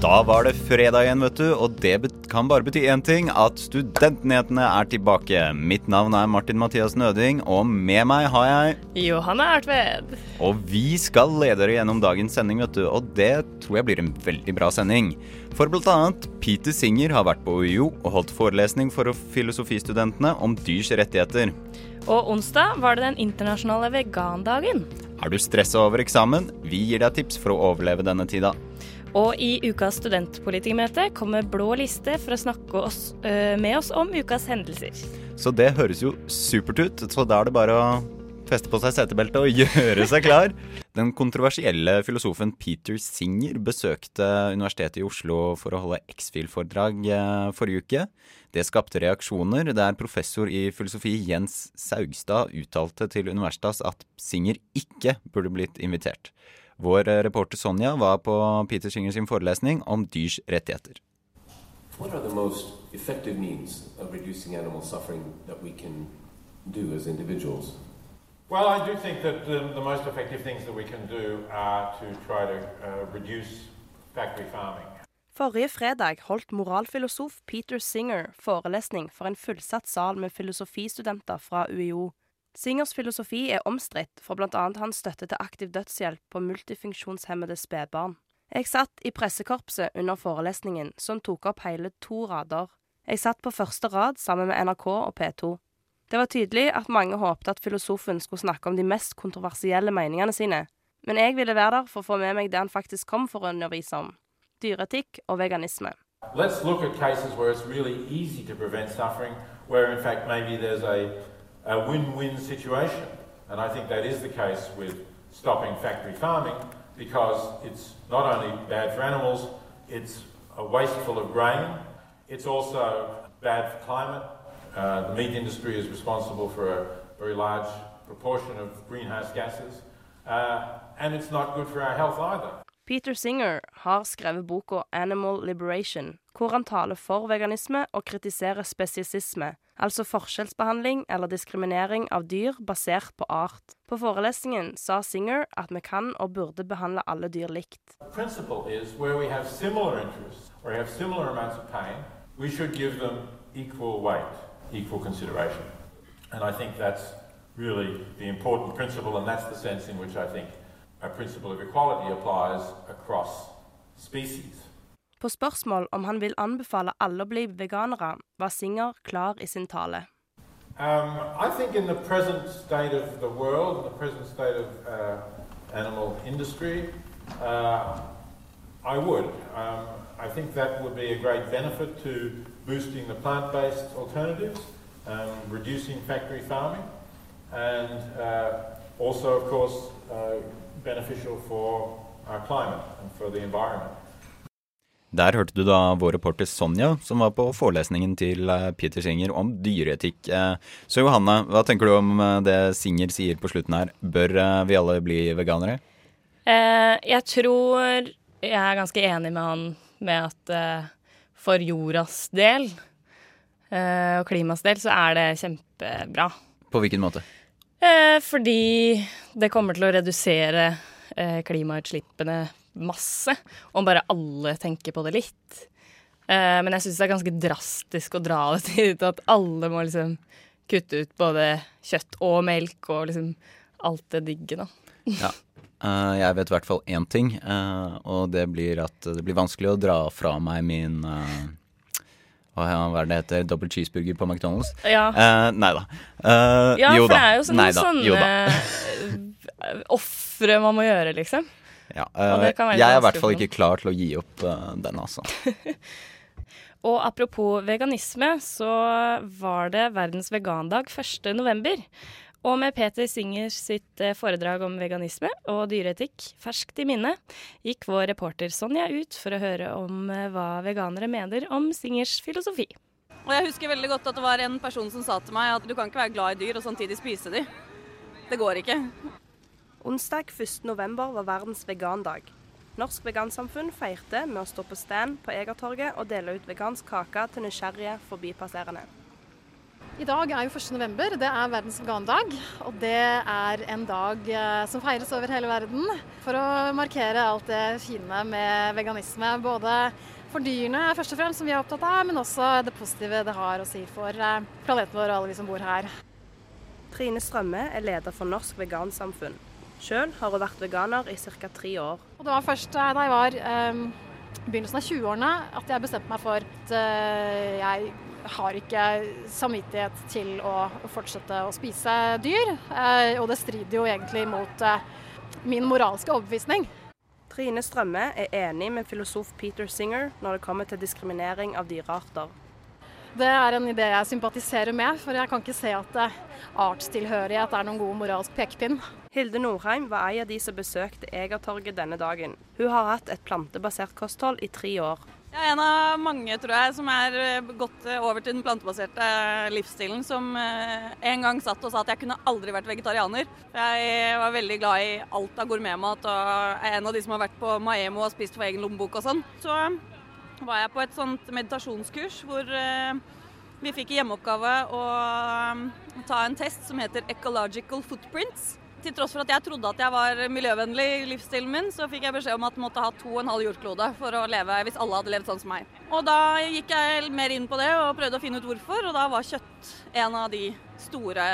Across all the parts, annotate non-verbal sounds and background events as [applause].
Da var det fredag igjen, vet du, og det kan bare bety én ting, at Studentnyhetene er tilbake. Mitt navn er Martin Mathias Nøding, og med meg har jeg Johanne Ertved. Og vi skal lede dere gjennom dagens sending, vet du, og det tror jeg blir en veldig bra sending. For blant annet Peter Singer har vært på UiO og holdt forelesning for filosofistudentene om dyrs rettigheter. Og onsdag var det den internasjonale vegandagen. Er du stressa over eksamen? Vi gir deg tips for å overleve denne tida. Og i ukas studentpolitikermøte kommer Blå liste for å snakke oss, øh, med oss om ukas hendelser. Så det høres jo supert ut, så da er det bare å feste på seg setebeltet og [laughs] gjøre seg klar. Den kontroversielle filosofen Peter Singer besøkte Universitetet i Oslo for å holde X-Fil-foredrag eh, forrige uke. Det skapte reaksjoner der professor i filosofi Jens Saugstad uttalte til Universitas at Singer ikke burde blitt invitert. Vår reporter Sonja var på Peter Singer sin forelesning om dyrs rettigheter. What are the most effective means of reducing animal suffering that we can do as individuals? Well, I do think that the, the most effective things that we can do are to try to uh, reduce factory farming. Forrige fredag holdt moralfilosof Peter Singer forelesning for en fullsatt sal med filosofistudenter fra UiO. Singers filosofi er omstridt for bl.a. hans støtte til aktiv dødshjelp på multifunksjonshemmede spedbarn. Jeg satt i pressekorpset under forelesningen, som tok opp hele to rader. Jeg satt på første rad sammen med NRK og P2. Det var tydelig at mange håpte at filosofen skulle snakke om de mest kontroversielle meningene sine, men jeg ville være der for å få med meg det han faktisk kom for å undervise om dyreetikk og veganisme. Let's look at cases where it's really easy to prevent suffering, where in fact maybe there's a, a win-win situation. And I think that is the case with stopping factory farming because it's not only bad for animals, it's wasteful of grain, it's also bad for climate. Uh, the meat industry is responsible for a very large proportion of greenhouse gases, uh, and it's not good for our health either. Peter Singer har skrevet boka Animal Liberation, hvor han taler for veganisme og kritiserer spesiesisme, altså forskjellsbehandling eller diskriminering av dyr basert på art. På forelesningen sa Singer at vi kan og burde behandle alle dyr likt. The principle is where we have similar interests, where we have similar amounts of pain, we should give them equal weight, equal consideration. And I think that's really the important principle, and that's the sense in which I think a principle of equality applies across species. På spørsmål om han vil anbefale alle å bli veganere, var Singer klar i sin tale. Um, I think in the present state of the world, the present state of uh, animal industry, uh, I would. Um, I think that would be a great benefit to boosting the plant-based alternatives, um, reducing factory farming, and uh, also, of course, uh, beneficial for our climate and for the environment. Der hørte du da vår reporter Sonja, som var på forelesningen til eh, Peter Singer om dyreetikk. Eh, Så Johanne, hva tenker du om eh, det Singer sier på slutten her? Bør vi alle bli veganere? Eh, jeg tror jeg er ganske enig med han med at for jordas del eh, og klimas del så er det kjempebra. På hvilken måte? Eh, fordi det kommer til å redusere eh, klimautslippene masse, om bare alle tenker på det litt. Men jeg syns det er ganske drastisk å dra [laughs] det til at alle må liksom kutte ut både kjøtt og melk og liksom alt det digge, da. Ja. Eh, jeg vet i hvert fall én ting, eh, og det blir at det blir vanskelig å dra fra meg min eh, hva er det heter? Double cheeseburger på McDonald's? Ja. Uh, nei da. Uh, Ja, jo for da. det er jo sånne. Sånne [laughs] ofre man må gjøre, liksom. Ja, være jeg er i hvert fall ikke klar til å gi opp den, altså. [laughs] Og apropos veganisme, så var det verdens vegandag 1. Og med Peter Singer sitt eh, foredrag om veganisme og dyreetikk ferskt i minne, gikk vår reporter Sonja ut for å høre om eh, hva veganere mener om Singers filosofi. Og jeg husker veldig godt at det var en person som sa til meg at du kan ikke være glad i dyr og samtidig spise de. Det går ikke. Onsdag 1. november var verdens vegandag. Norsk Vegansamfunn feirte med å stå på stand på Egertorget og dele ut vegansk kake til nysgjerrige forbipasserende. I dag er jo 1. november. Det er verdens vegandag. Og det er en dag eh, som feires over hele verden for å markere alt det fine med veganisme. Både for dyrene først og fremst, som vi er opptatt av, men også det positive det har å si for eh, planeten vår og alle vi som bor her. Trine Strømme er leder for Norsk Vegansamfunn. Sjøl har hun vært veganer i ca. tre år. Og det var først eh, da jeg var eh, begynnelsen av 20-årene at jeg bestemte meg for at uh, jeg har ikke samvittighet til å fortsette å spise dyr. Eh, og det strider jo egentlig mot eh, min moralske overbevisning. Trine Strømme er enig med filosof Peter Singer når det kommer til diskriminering av dyrearter. Det er en idé jeg sympatiserer med, for jeg kan ikke se at eh, artstilhørighet er noen god moralsk pekepinn. Hilde Norheim var en av de som besøkte Egertorget denne dagen. Hun har hatt et plantebasert kosthold i tre år. Jeg er en av mange, tror jeg, som er eh, gått eh, over til den plantebaserte livsstilen. Som en gang satt og sa at jeg kunne aldri vært vegetarianer. Jeg var veldig glad i alt av gourmetmat og er en av de som har vært på Maemo og spist for egen lommebok og sånn. Så var jeg på et sånt meditasjonskurs hvor vi fikk i hjemmeoppgave å ta en test som heter Ecological Footprints. Til tross for at jeg trodde at jeg var miljøvennlig i livsstilen min, så fikk jeg beskjed om at jeg måtte ha to og en halv jordklode for å leve hvis alle hadde levd sånn som meg. Og da gikk jeg mer inn på det og prøvde å finne ut hvorfor, og da var kjøtt en av de store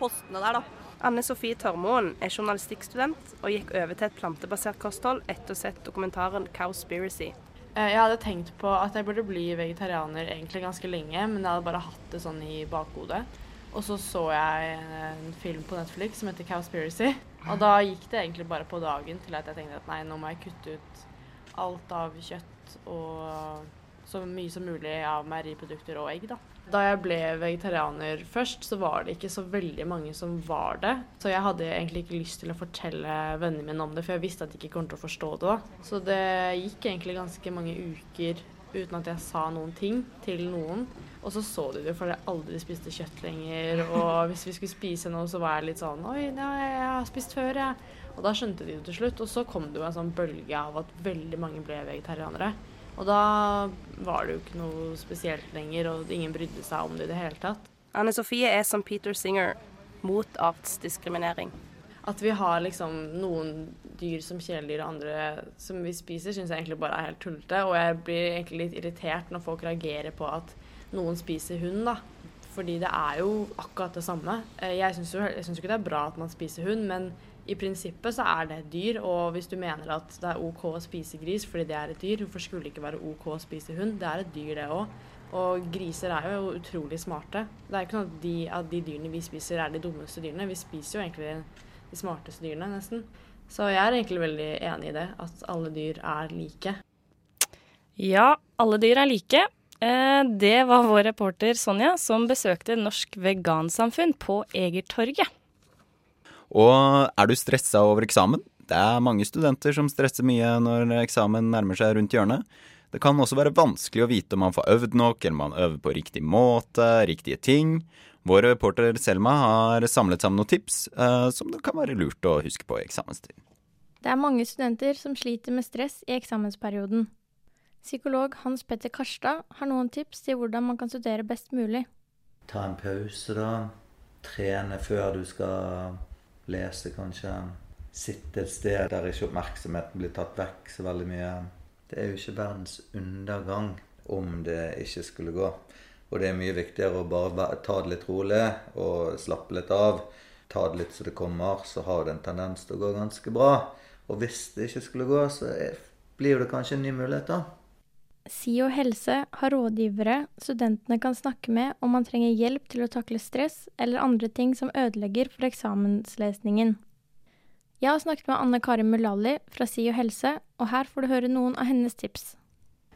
postene der, da. Anne Sofie Tørmoen er journalistikkstudent og gikk over til et plantebasert kosthold etter å ha sett dokumentaren Cowspiracy. Jeg hadde tenkt på at jeg burde bli vegetarianer egentlig ganske lenge, men jeg hadde bare hatt det sånn i bakhodet. Og så så jeg en film på Netflix som heter Cowspiracy. Og da gikk det egentlig bare på dagen til at jeg tenkte at nei, nå må jeg kutte ut alt av kjøtt og så mye som mulig av meieriprodukter og egg, da. Da jeg ble vegetarianer først, så var det ikke så veldig mange som var det. Så jeg hadde egentlig ikke lyst til å fortelle vennene mine om det, for jeg visste at de ikke kom til å forstå det. da. Så det gikk egentlig ganske mange uker uten at jeg sa noen ting til noen. Og så så de det for jeg aldri spiste kjøtt lenger. [laughs] Og hvis vi skulle spise noe, så var jeg litt sånn Oi, ja, jeg har spist før, jeg. Og da skjønte de det til slutt. Og så kom det jo en sånn bølge av at veldig mange ble vegetarianere. Og da var det jo ikke noe spesielt lenger, og ingen brydde seg om det i det hele tatt. Anne Sofie er som Peter Singer mot artsdiskriminering. At vi har liksom noen dyr som kjæledyr og andre som vi spiser, syns jeg egentlig bare er helt tullete. Og jeg blir egentlig litt irritert når folk reagerer på at noen spiser hund, da. Fordi det er jo akkurat det samme. Eh, jeg syns jo, jo ikke det er bra at man spiser hund, men i prinsippet så er det et dyr, og hvis du mener at det er OK å spise gris fordi det er et dyr, hvorfor skulle det ikke være OK å spise hund? Det er et dyr, det òg. Og griser er jo utrolig smarte. Det er ikke noe at de, at de dyrene vi spiser, er de dummeste dyrene. Vi spiser jo egentlig de smarteste dyrene, nesten. Så jeg er egentlig veldig enig i det, at alle dyr er like. Ja, alle dyr er like. Eh, det var vår reporter Sonja som besøkte Norsk Vegansamfunn på Egertorget. Og er du stressa over eksamen? Det er mange studenter som stresser mye når eksamen nærmer seg rundt hjørnet. Det kan også være vanskelig å vite om man får øvd nok, eller om man øver på riktig måte, riktige ting. Vår reporter Selma har samlet sammen noen tips eh, som det kan være lurt å huske på i eksamenstid. Det er mange studenter som sliter med stress i eksamensperioden. Psykolog Hans Petter Karstad har noen tips til hvordan man kan studere best mulig. Ta en pause, da. Trene før du skal lese, kanskje. Sitte et sted der ikke oppmerksomheten blir tatt vekk så veldig mye. Det er jo ikke verdens undergang om det ikke skulle gå. Og det er mye viktigere å bare ta det litt rolig og slappe litt av. Ta det litt så det kommer, så har det en tendens til å gå ganske bra. Og hvis det ikke skulle gå, så blir det kanskje en ny mulighet, da. SIO helse har rådgivere studentene kan snakke med om man trenger hjelp til å takle stress eller andre ting som ødelegger for eksamenslesningen. Jeg har snakket med Anne Kari Mulali fra SIO helse, og her får du høre noen av hennes tips.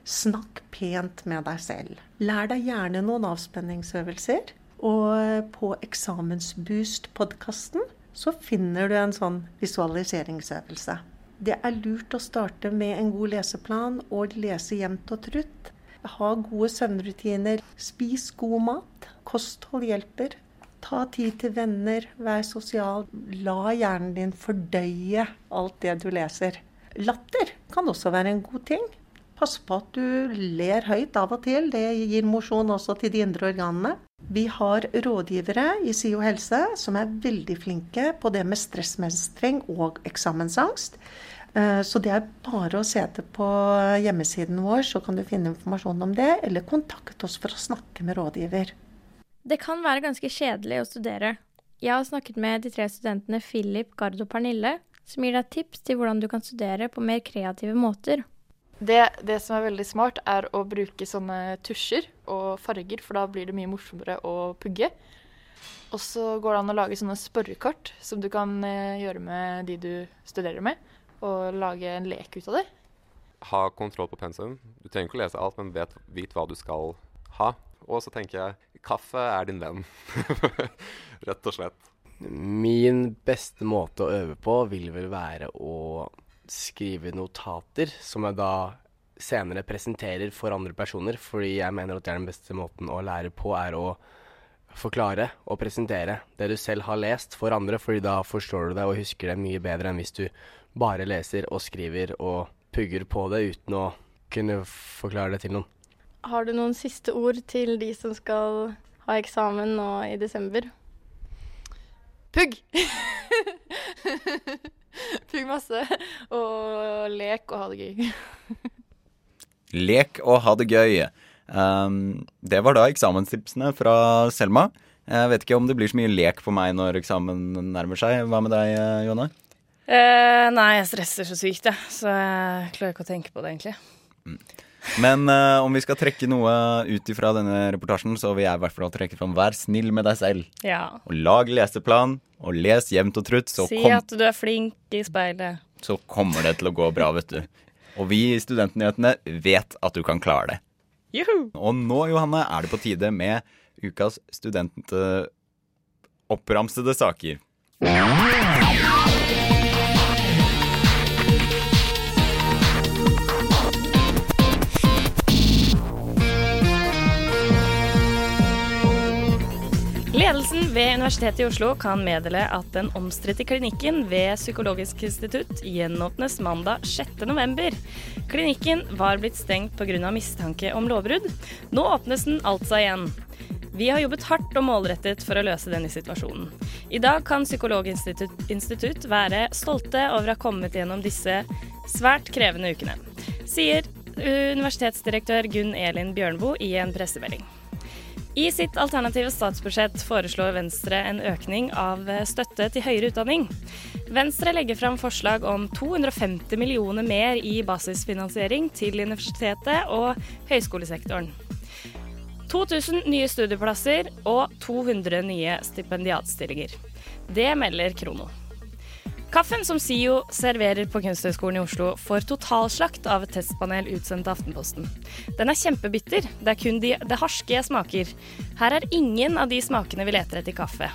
Snakk pent med deg selv. Lær deg gjerne noen avspenningsøvelser. Og på Eksamensboost-podkasten så finner du en sånn visualiseringsøvelse. Det er lurt å starte med en god leseplan og lese jevnt og trutt. Ha gode søvnrutiner. Spis god mat. Kosthold hjelper. Ta tid til venner. Vær sosial. La hjernen din fordøye alt det du leser. Latter kan også være en god ting. Pass på at du ler høyt av og til. Det gir mosjon også til de indre organene. Vi har rådgivere i SIO helse som er veldig flinke på det med stressmestring og eksamensangst. Eh, så det er bare å se etter på hjemmesiden vår, så kan du finne informasjon om det, eller kontakte oss for å snakke med rådgiver. Det kan være ganske kjedelig å studere. Jeg har snakket med de tre studentene Philip, Gard og Pernille, som gir deg tips til hvordan du kan studere på mer kreative måter. Det, det, som er veldig smart, er å bruke sånne tusjer og farger, for da blir det mye morsommere å pugge. Og så går det an å lage sånne spørrekart som du kan eh, gjøre med de du studerer med og lage en lek ut av det. Ha kontroll på pensum. Du trenger ikke å lese alt, men vet, vit hva du skal ha. Og så tenker jeg kaffe er din venn. [laughs] Rett og slett. Min beste måte å øve på vil vel være å skrive notater som jeg da senere presenterer for andre personer, fordi jeg mener at det er den beste måten å lære på, er å forklare og presentere det du selv har lest for andre, fordi da forstår du det og husker det mye bedre enn hvis du bare leser og skriver og pugger på det uten å kunne forklare det til noen. Har du noen siste ord til de som skal ha eksamen nå i desember? Pugg! [laughs] Pugg masse, og lek og ha det gøy. [laughs] lek og ha det gøy. Um, det var da eksamenstipsene fra Selma. Jeg vet ikke om det blir så mye lek på meg når eksamen nærmer seg. Hva med deg, Jonna? Uh, nei, jeg stresser så sykt, jeg. Så jeg klarer ikke å tenke på det, egentlig. Mm. Men uh, om vi skal trekke noe ut ifra denne reportasjen, så vil jeg i hvert fall trekke fram vær snill med deg selv. Ja. Og lag leseplan, og les jevnt og trutt. Så si kom... at du er flink i speilet. Så kommer det til å gå bra, vet du. Og vi i Studentnyhetene vet at du kan klare det. Juhu. Og nå, Johanne, er det på tide med ukas studentoppramsede saker. Ledelsen ved Universitetet i Oslo kan meddele at den omstridte klinikken ved Psykologisk institutt gjenåpnes mandag 6.11. Klinikken var blitt stengt pga. mistanke om lovbrudd. Nå åpnes den altså igjen. Vi har jobbet hardt og målrettet for å løse denne situasjonen. I dag kan Psykologisk institutt være stolte over å ha kommet gjennom disse svært krevende ukene, sier universitetsdirektør Gunn Elin Bjørnboe i en pressemelding. I sitt alternative statsbudsjett foreslår Venstre en økning av støtte til høyere utdanning. Venstre legger fram forslag om 250 millioner mer i basisfinansiering til universitetet og høyskolesektoren. 2000 nye studieplasser og 200 nye stipendiatstillinger. Det melder Krono. Kaffen som SIO serverer på Kunsthøgskolen i Oslo, får totalslakt av et testpanel utsendt til Aftenposten. Den er kjempebitter. Det er kun de, det harske smaker. Her er ingen av de smakene vi leter etter kaffe.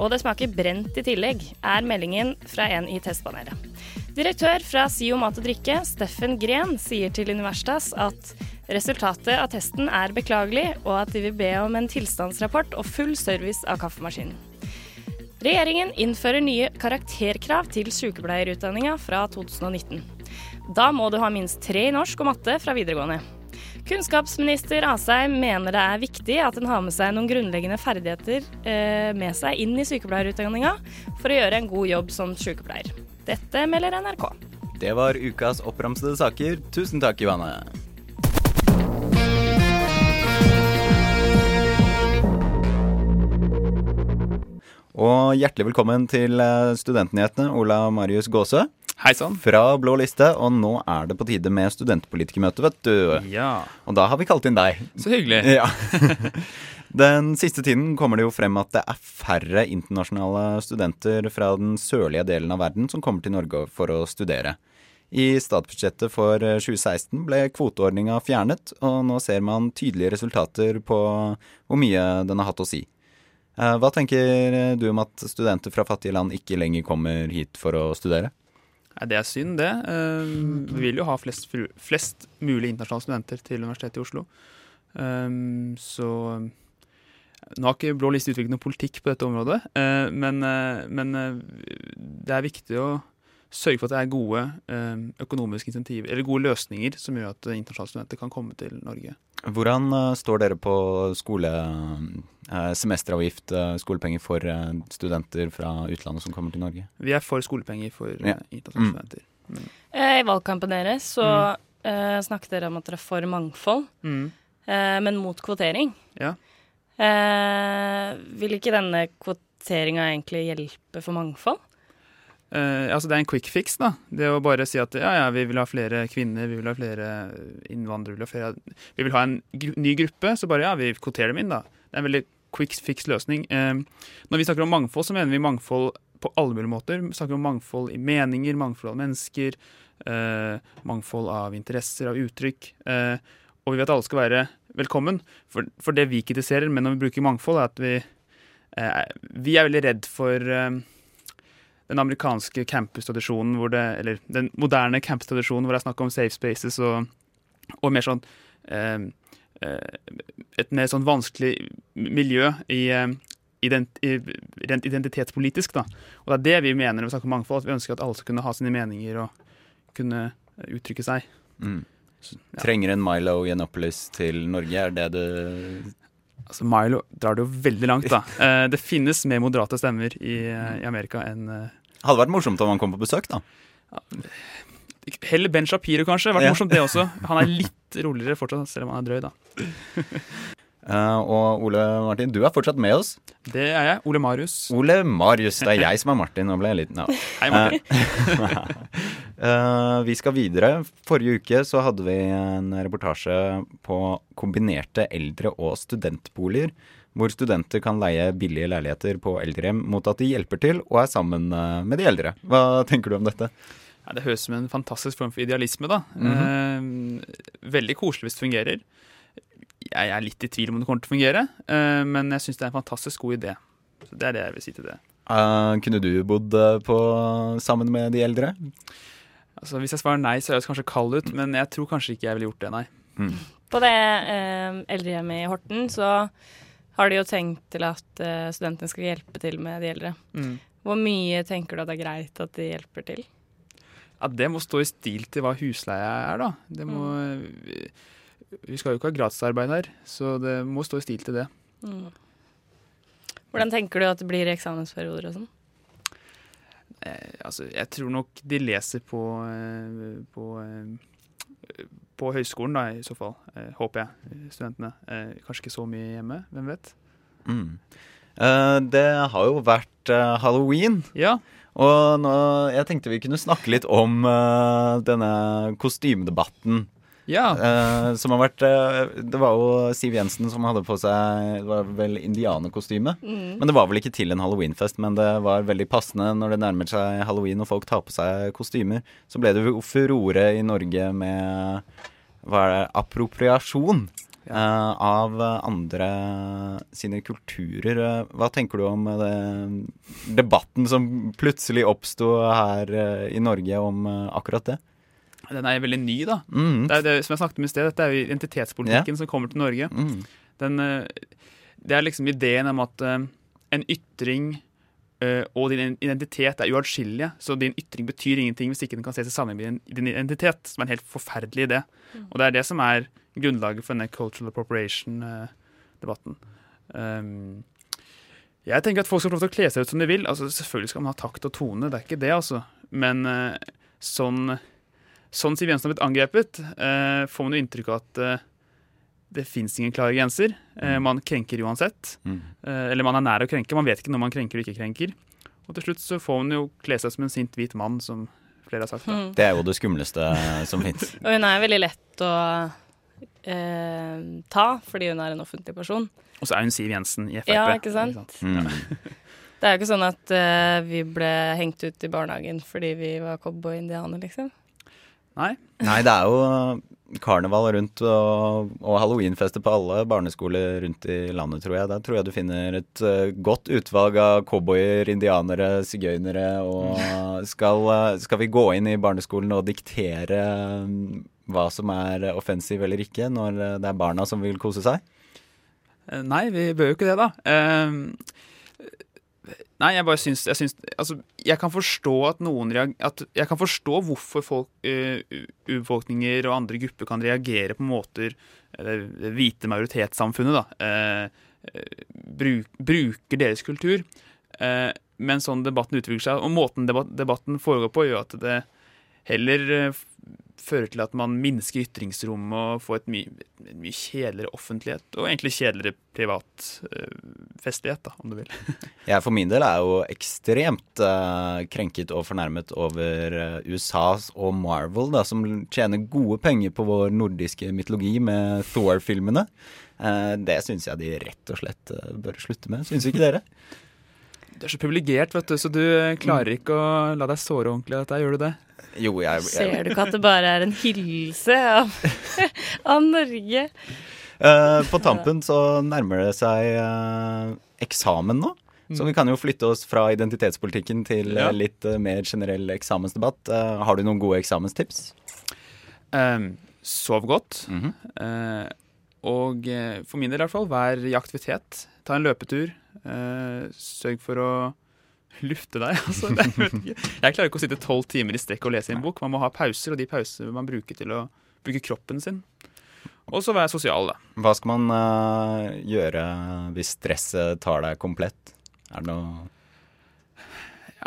Og det smaker brent i tillegg, er meldingen fra en i testpanelet. Direktør fra SIO mat og drikke, Steffen Gren, sier til Universitas at resultatet av testen er beklagelig, og at de vil be om en tilstandsrapport og full service av kaffemaskinen. Regjeringen innfører nye karakterkrav til sykepleierutdanninga fra 2019. Da må du ha minst tre i norsk og matte fra videregående. Kunnskapsminister Asheim mener det er viktig at en har med seg noen grunnleggende ferdigheter eh, med seg inn i sykepleierutdanninga for å gjøre en god jobb som sykepleier. Dette melder NRK. Det var ukas oppramsede saker. Tusen takk, Johanne. Og hjertelig velkommen til eh, Studentnyhetene, Ola Marius Gåsø. Hei sann. Fra Blå liste, og nå er det på tide med studentpolitikermøte, vet du. Ja. Og da har vi kalt inn deg. Så hyggelig. Ja. [laughs] Den siste tiden kommer det jo frem at det er færre internasjonale studenter fra den sørlige delen av verden som kommer til Norge for å studere. I statsbudsjettet for 2016 ble kvoteordninga fjernet, og nå ser man tydelige resultater på hvor mye den har hatt å si. Eh, hva tenker du om at studenter fra fattige land ikke lenger kommer hit for å studere? Det er synd, det. Eh, vi vil jo ha flest, flest mulig internasjonale studenter til Universitetet i Oslo. Eh, så nå har ikke Blå liste utviklet noen politikk på dette området, men, men det er viktig å sørge for at det er gode eh, økonomiske insentiver, eller gode løsninger som gjør at internasjonale studenter kan komme til Norge. Hvordan uh, står dere på skole, uh, semesteravgift, uh, skolepenger for studenter fra utlandet som kommer til Norge? Vi er for skolepenger for Ja. internasjonale Mm. studenter. Mm. Eh, I valgkampen deres så eh, snakket dere om at dere er for mangfold, Mm. eh, men mot kvotering. Ja. Uh, vil ikke denne kvoteringa egentlig hjelpe for mangfold? Eh, altså det er en quick fix, da. Det å bare si at ja, ja, vi vil ha flere kvinner, vi vil ha flere innvandrere, vi vil ha, flere, vi vil ha en gru ny gruppe, så bare ja, vi kvoterer dem inn, da. Det er en veldig quick fix løsning. Uh, når vi snakker om mangfold, så mener vi mangfold på alle mulige måter. Vi snakker om mangfold i meninger, mangfold av mennesker, uh, mangfold av interesser, av uttrykk. Og vi vil at alle skal være velkommen. For, for det vi kritiserer, men når vi bruker mangfold, er at vi, vi er veldig redd for den amerikanske campustradisjonen, eller den moderne campustradisjonen hvor det er snakk om safe spaces og, og mer sånn eh, eh, Et mer sånn vanskelig miljø i, eh, ident, i rent identitetspolitisk, da. Og det er det vi mener når vi snakker om mangfold, at vi ønsker at alle skal kunne ha sine meninger og kunne uttrykke seg. Mm. Trenger en Milo Yiannopoulos til Norge, er det du Altså Milo drar det jo veldig langt, da. [laughs] Eh, det finnes mer moderate stemmer i, eh, i Amerika enn eh, Hadde vært morsomt om han kom på besøk, da. Heller Ben Shapiro, kanskje. Vært Ja. morsomt, det også. [laughs] Han er litt roligere fortsatt, selv om han er drøy, da. [laughs] Eh, og Ole Martin, du er fortsatt med oss. Det er jeg. Ole Marius. Ole Marius. Det er jeg som er Martin. Nå ble jeg litt ja. [laughs] Hei, Martin. uh, [laughs] vi skal videre. Forrige uke så hadde vi en reportasje på kombinerte eldre- og studentboliger. Hvor studenter kan leie billige leiligheter på eldrehjem mot at de hjelper til og er sammen eh, med de eldre. Hva tenker du om dette? Ja, det høres ut som en fantastisk form for idealisme, da. Mm -hmm. uh, veldig koselig hvis det fungerer. Jeg er litt i tvil om det kommer til å fungere, eh, men jeg syns det er en fantastisk god idé. Så Det er det jeg vil si til det. Uh, kunne du bodd eh, på, sammen med de eldre? Altså, Hvis jeg svarer nei, så høres kanskje kald ut, men jeg tror kanskje ikke jeg ville gjort det, nei. På det eh, eldrehjemmet i Horten så har de jo tenkt til at eh, studentene skal hjelpe til med de eldre. Mm. Hvor mye tenker du at det er greit at de hjelper til? Ja, Det må stå i stil til hva husleie er, da. Det må, vi, vi skal jo ikke ha gratisarbeid her, så det må stå i stil til det. Mm. Hvordan tenker du at det blir i eksamensperioder og sånn? Eh, altså, jeg tror nok de leser på, eh, på, eh, på høyskolen, da, i så fall. Eh, håper jeg, studentene. Eh, kanskje ikke så mye hjemme, hvem vet? Mm. Eh, det har jo vært eh, halloween. Ja. Og nå, jeg tenkte vi kunne snakke litt om denne kostymedebatten. Ja. Uh, som har vært uh, Det var jo Siv Jensen som hadde på seg Det var vel indianerkostyme. Mm. Men det var vel ikke til en halloweenfest, men det var veldig passende når det nærmer seg halloween og folk tar på seg kostymer. Så ble det jo furore i Norge med hva er det, appropriasjon Uh, av andre sine kulturer. Hva tenker du om det, debatten som plutselig oppsto her uh, i Norge om uh, akkurat det? Den er veldig ny, da. Mm. Det er det, som jeg snakket om i sted, dette er jo identitetspolitikken yeah. som kommer til Norge. Mm. Den, eh, det er liksom ideen om at eh, en ytring eh, og din identitet er uatskillelige. Så din ytring betyr ingenting hvis ikke den kan ses i sammenheng med din identitet, som er en helt forferdelig idé. Mm. Og det er det som er grunnlaget for denne cultural appropriation-debatten. Um, jeg tenker at folk skal få lov til å kle seg ut som de vil. Altså, selvfølgelig skal man ha takt og tone, det er ikke det, altså. Men sånn, sånn Siv Jensen har blitt angrepet, eh, får man jo inntrykk av at eh, det fins ingen klare grenser. Eh, man krenker uansett. Mm. Eh, eller man er nær å krenke. Man vet ikke når man krenker og ikke krenker. Og til slutt så får hun jo kle seg som en sint hvit mann, som flere har sagt. Da. Mm. Det er jo det skumleste som fins. [laughs] Og hun er veldig lett å eh, ta, fordi hun er en offentlig person. Og så er hun Siv Jensen i Frp. Ja, ikke sant? Mm. Det er jo ikke sånn at eh, vi ble hengt ut i barnehagen fordi vi var cowboy-indianer, liksom. Nei. Nei, det er jo karneval rundt og, og halloweenfester på alle barneskoler rundt i landet, tror jeg. Der tror jeg du finner et eh, godt utvalg av cowboyer, indianere, sigøynere. Og [laughs] skal, eh, skal vi gå inn i barneskolen og diktere mm, hva som er offensiv eller ikke, når eh, det er barna som vil kose seg? Eh, Nei, vi bør jo ikke det, da. Eh, Nei, jeg bare syns, jeg syns Altså, jeg kan forstå at noen at Jeg kan forstå hvorfor folk, uh, urbefolkninger og andre grupper kan reagere på måter det uh, hvite majoritetssamfunnet, da. Uh, bruk, bruker deres kultur. Men sånn debatten utvikler seg, og måten debat, debatten foregår på, gjør at det heller fører til at man minsker ytringsrommet og får et mye, mye kjedeligere offentlighet, og egentlig kjedeligere privat uh, festlighet, da, om du vil. [laughs] jeg for min del er jo ekstremt uh, krenket og fornærmet over USAs USA og Marvel, da, som tjener gode penger på vår nordiske mytologi med Thor-filmene. det syns jeg de rett og slett bør slutte med. Syns ikke dere? [laughs] Du er så privilegert, vet du, så du klarer ikke å la deg såre ordentlig av dette. Gjør du det? Jo, jeg, jeg, Ser du ikke at det bare er en hyllelse av, [laughs] av Norge? Uh, på tampen så nærmer det seg uh, eksamen nå. Så vi kan jo flytte oss fra identitetspolitikken til ja. litt uh, mer generell eksamensdebatt. har du noen gode eksamenstips? Um, sov godt. Mm -hmm. og for min del i hvert fall, vær i aktivitet. Ta en løpetur. sørg for å lufte deg. [laughs] Altså, jeg klarer ikke å sitte tolv timer i strekk og lese i en bok. Man må ha pauser, og de pauser man bruker til å bruke kroppen sin. Og så være sosial, da. Hva skal man uh, gjøre hvis stresset tar deg komplett? Er det noe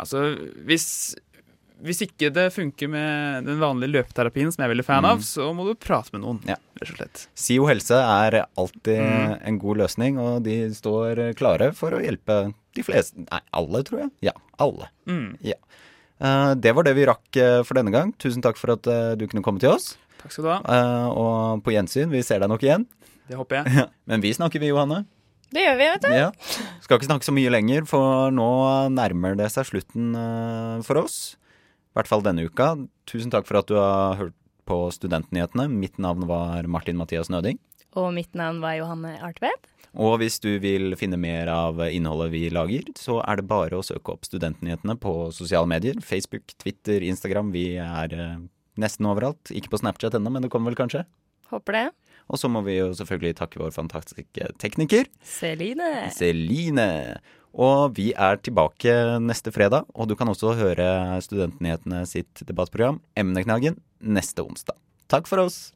Altså, hvis hvis ikke det funker med den vanlige løpeterapien, som jeg er veldig fan av, mm. så må du prate med noen. Ja. rett og slett. SIO helse er alltid mm. en god løsning, og de står klare for å hjelpe de fleste Nei, alle, tror jeg. Ja, alle. Mm. Ja. Uh, det var det vi rakk uh, for denne gang. Tusen takk for at uh, du kunne komme til oss. Takk skal du ha. og på gjensyn. Vi ser deg nok igjen. Det håper jeg. [laughs] Men vi snakker, vi, Johanne. Det gjør vi, vet du. Ja. Skal ikke snakke så mye lenger, for nå nærmer det seg slutten for oss. I hvert fall denne uka. Tusen takk for at du har hørt på Studentnyhetene. Mitt navn var Martin Mathias Nøding. Og mitt navn var Johanne Artvedt. Og hvis du vil finne mer av innholdet vi lager, så er det bare å søke opp Studentnyhetene på sosiale medier. Facebook, Twitter, Instagram. Vi er eh, nesten overalt. Ikke på Snapchat ennå, men det kommer vel kanskje? Håper det. Og så må vi jo selvfølgelig takke vår fantastiske tekniker. Celine. Celine. Og vi er tilbake neste fredag, og du kan også høre Studentnyhetene sitt debattprogram Emneknaggen neste onsdag. Takk for oss.